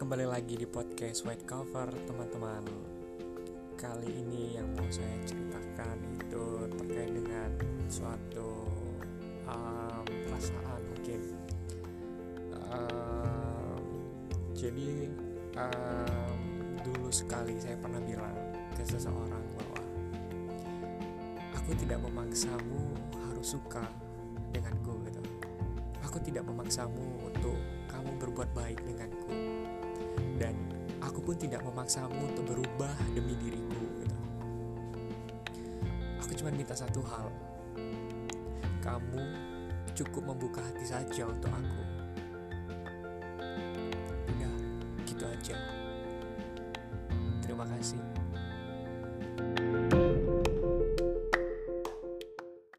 kembali lagi di podcast White Cover teman-teman. Kali ini yang mau saya ceritakan itu terkait dengan suatu um, perasaan mungkin. Um, Jadi um, dulu sekali saya pernah bilang ke seseorang bahwa Aku tidak memaksamu harus suka denganku gitu. Aku tidak memaksamu untuk kamu berbuat baik denganku pun tidak memaksamu untuk berubah demi diriku gitu. aku cuma minta satu hal. Kamu cukup membuka hati saja untuk aku. Udah gitu aja. Terima kasih.